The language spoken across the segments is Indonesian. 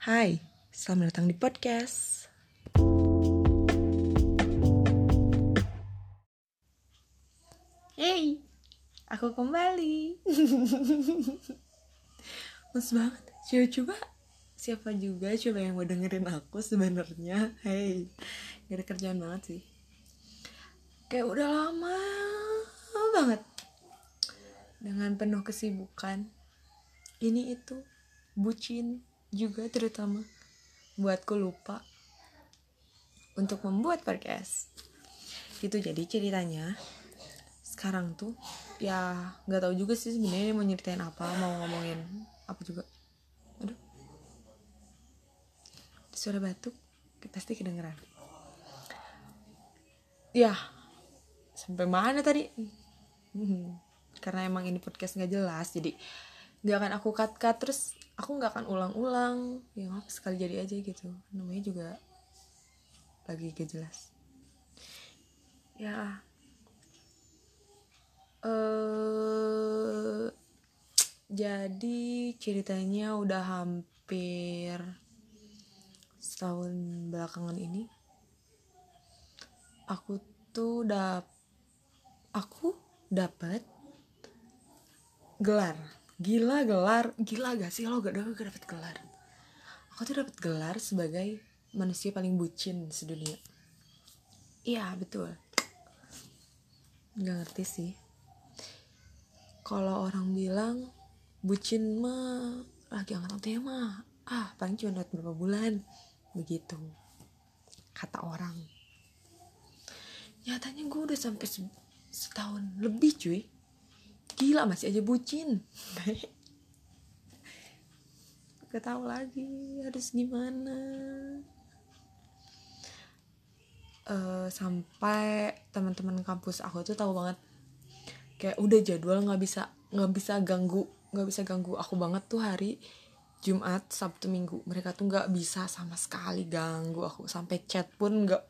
Hai, selamat datang di podcast. Hey, aku kembali. Mas banget, coba coba siapa juga coba yang mau dengerin aku sebenarnya. Hey, gak ada kerjaan banget sih. Kayak udah lama banget dengan penuh kesibukan. Ini itu bucin juga terutama. Buatku lupa untuk membuat podcast. Itu jadi ceritanya. Sekarang tuh ya nggak tahu juga sih sebenarnya mau nyeritain apa mau ngomongin apa juga. Aduh. Suara batuk pasti kedengeran. Ya sampai mana tadi? Karena emang ini podcast nggak jelas jadi nggak akan aku cut cut terus aku nggak akan ulang-ulang ya apa sekali jadi aja gitu. Namanya juga lagi gak jelas. Ya. Eh jadi ceritanya udah hampir setahun belakangan ini aku tuh dap aku dapat gelar gila gelar. Gila gak sih? Lo gak, gak dapet gelar. Aku tuh dapet gelar sebagai manusia paling bucin sedunia. Iya betul. Gak ngerti sih. Kalau orang bilang bucin mah lagi angkat tema ah paling cuma dapat berapa bulan. Begitu kata orang. Nyatanya gue udah sampai setahun lebih cuy gila masih aja bucin. Gak tahu lagi harus gimana. Uh, sampai teman-teman kampus aku tuh tahu banget. Kayak udah jadwal nggak bisa nggak bisa ganggu nggak bisa ganggu aku banget tuh hari Jumat Sabtu Minggu. Mereka tuh nggak bisa sama sekali ganggu aku. Sampai chat pun nggak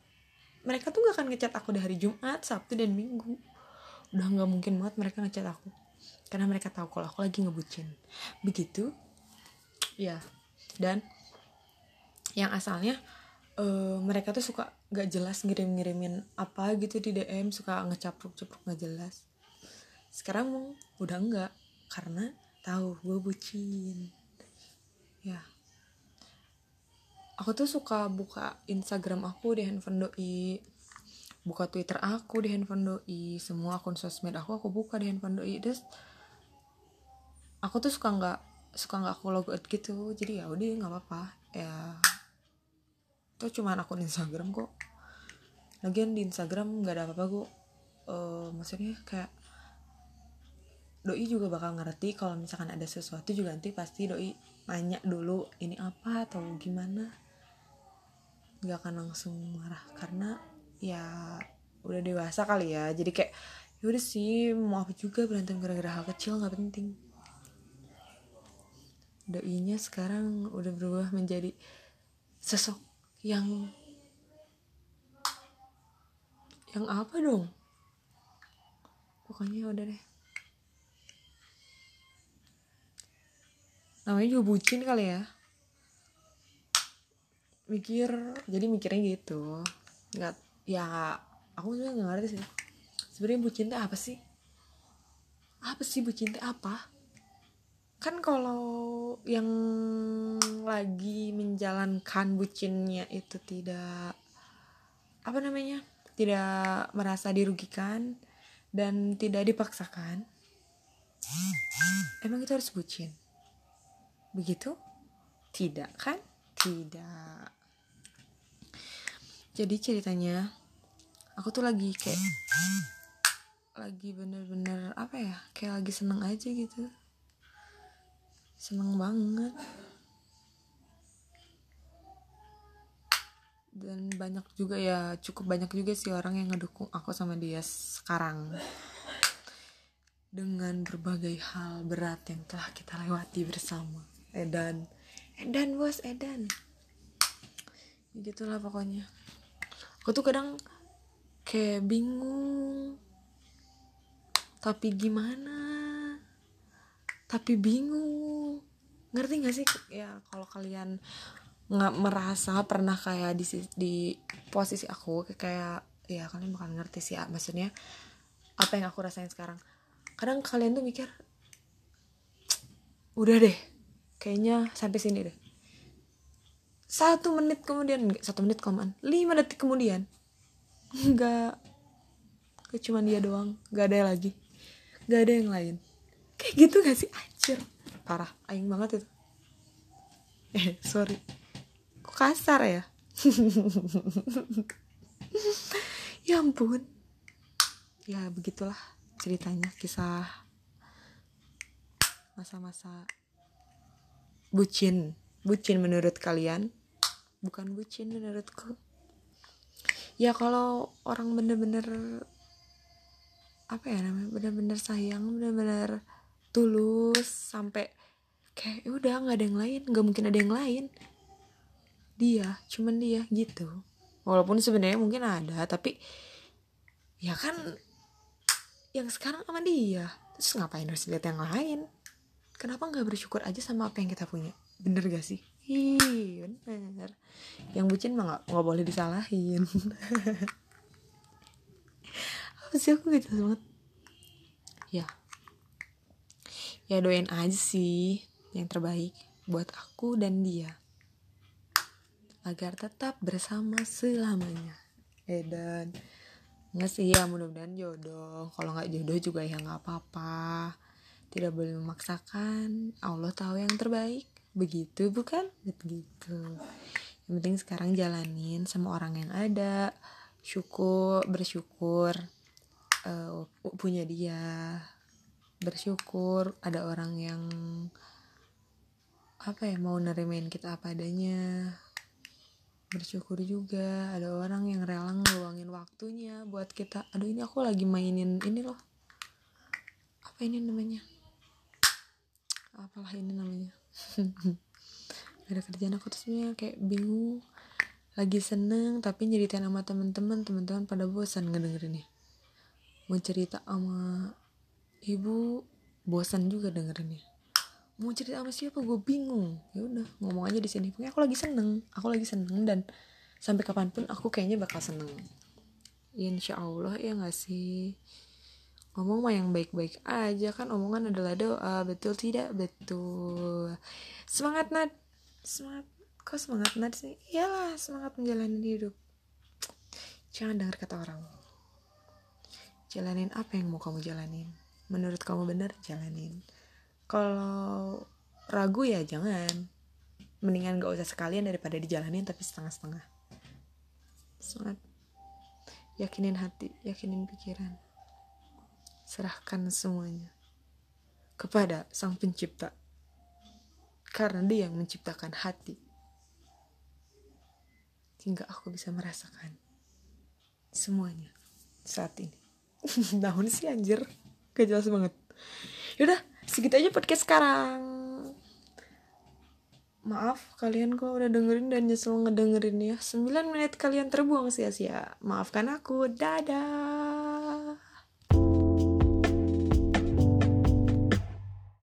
mereka tuh nggak akan ngechat aku di hari Jumat Sabtu dan Minggu. Udah nggak mungkin banget mereka ngechat aku karena mereka tahu kalau aku lagi ngebucin. Begitu. Ya. Dan yang asalnya uh, mereka tuh suka gak jelas ngirim-ngirimin apa gitu di DM suka ngecapruk-capruk gak jelas. Sekarang mau udah enggak. Karena tahu gue bucin. Ya. Aku tuh suka buka Instagram aku di handphone doi. Buka Twitter aku di handphone doi. Semua akun sosmed aku aku buka di handphone doi. Terus aku tuh suka nggak suka nggak aku logout gitu. Jadi ya udah nggak apa-apa. Ya itu cuma akun Instagram kok. Lagian di Instagram nggak ada apa-apa kok. Uh, maksudnya kayak doi juga bakal ngerti kalau misalkan ada sesuatu juga nanti pasti doi nanya dulu ini apa atau gimana? Nggak akan langsung marah karena ya udah dewasa kali ya. Jadi kayak yaudah sih mau apa juga berantem gara-gara hal kecil nggak penting doinya sekarang udah berubah menjadi sosok yang yang apa dong? Pokoknya udah deh. Namanya juga bucin kali ya. Mikir jadi mikirnya gitu. Nggak ya aku juga nggak ngerti sih. Sebenarnya bucin itu apa sih? Apa sih bucin itu apa kan kalau yang lagi menjalankan bucinnya itu tidak apa namanya tidak merasa dirugikan dan tidak dipaksakan emang itu harus bucin? Begitu? Tidak kan? Tidak. Jadi ceritanya aku tuh lagi kayak lagi bener-bener apa ya kayak lagi seneng aja gitu seneng banget. Dan banyak juga ya cukup banyak juga sih orang yang ngedukung aku sama dia sekarang. Dengan berbagai hal berat yang telah kita lewati bersama. Edan. Edan bos Edan. Ya gitulah pokoknya. Aku tuh kadang kayak bingung. Tapi gimana? Tapi bingung ngerti gak sih? Ya kalau kalian nggak merasa pernah kayak di di posisi aku kayak ya kalian bakal ngerti sih maksudnya apa yang aku rasain sekarang. Kadang kalian tuh mikir udah deh kayaknya sampai sini deh. Satu menit kemudian satu menit koman lima detik kemudian nggak cuma dia doang nggak ada lagi nggak ada yang lain. Kayak gitu gak sih? Anjir parah. Aing banget itu. Eh sorry. Kok kasar ya? Ya ampun. Ya begitulah ceritanya kisah masa-masa bucin. Bucin menurut kalian? Bukan bucin menurutku. Ya kalau orang bener-bener apa ya namanya bener-bener sayang bener-bener tulus sampai kayak ya udah nggak ada yang lain nggak mungkin ada yang lain dia cuman dia gitu walaupun sebenarnya mungkin ada tapi ya kan yang sekarang sama dia terus ngapain harus lihat yang lain kenapa nggak bersyukur aja sama apa yang kita punya bener gak sih Ih, bener. Yang bucin mah gak, gak boleh disalahin. Apa sih aku gitu banget? Ya. Ya doain aja sih yang terbaik buat aku dan dia. Agar tetap bersama selamanya. Eh dan nggak sih ya mudah-mudahan jodoh. Kalau nggak jodoh juga ya nggak apa-apa. Tidak boleh memaksakan. Allah tahu yang terbaik begitu bukan begitu yang penting sekarang jalanin sama orang yang ada syukur bersyukur uh, punya dia bersyukur ada orang yang apa ya mau nerimain kita apa adanya. Bersyukur juga ada orang yang rela ngeluangin waktunya buat kita. Aduh ini aku lagi mainin ini loh. Apa ini namanya? Apalah ini namanya? Gak ada kerjaan aku sebenarnya kayak bingung. Lagi seneng tapi nyeritain sama teman-teman teman-teman pada bosan ngedengerinnya mau cerita sama ibu bosan juga dengerinnya mau cerita sama siapa? Gue bingung. Ya udah ngomong aja di sini. Pokoknya aku lagi seneng. Aku lagi seneng dan sampai kapan pun aku kayaknya bakal seneng. Insya Allah ya gak sih? Ngomong mah yang baik-baik aja. Kan omongan adalah doa. Betul tidak? Betul. Semangat Nat. Semangat. Kok semangat Nat sih? Iyalah semangat menjalani hidup. Jangan dengar kata orang. Jalanin apa yang mau kamu jalanin. Menurut kamu benar? Jalanin kalau ragu ya jangan. Mendingan gak usah sekalian daripada dijalanin tapi setengah-setengah. Semangat yakinin hati yakinin pikiran. Serahkan semuanya kepada Sang Pencipta, karena Dia yang menciptakan hati, hingga aku bisa merasakan semuanya saat ini. Namun sih anjir, gak jelas banget. Yaudah, segitu aja podcast sekarang. Maaf kalian kok udah dengerin dan nyesel ngedengerin ya 9 menit kalian terbuang sia-sia. Maafkan aku, dadah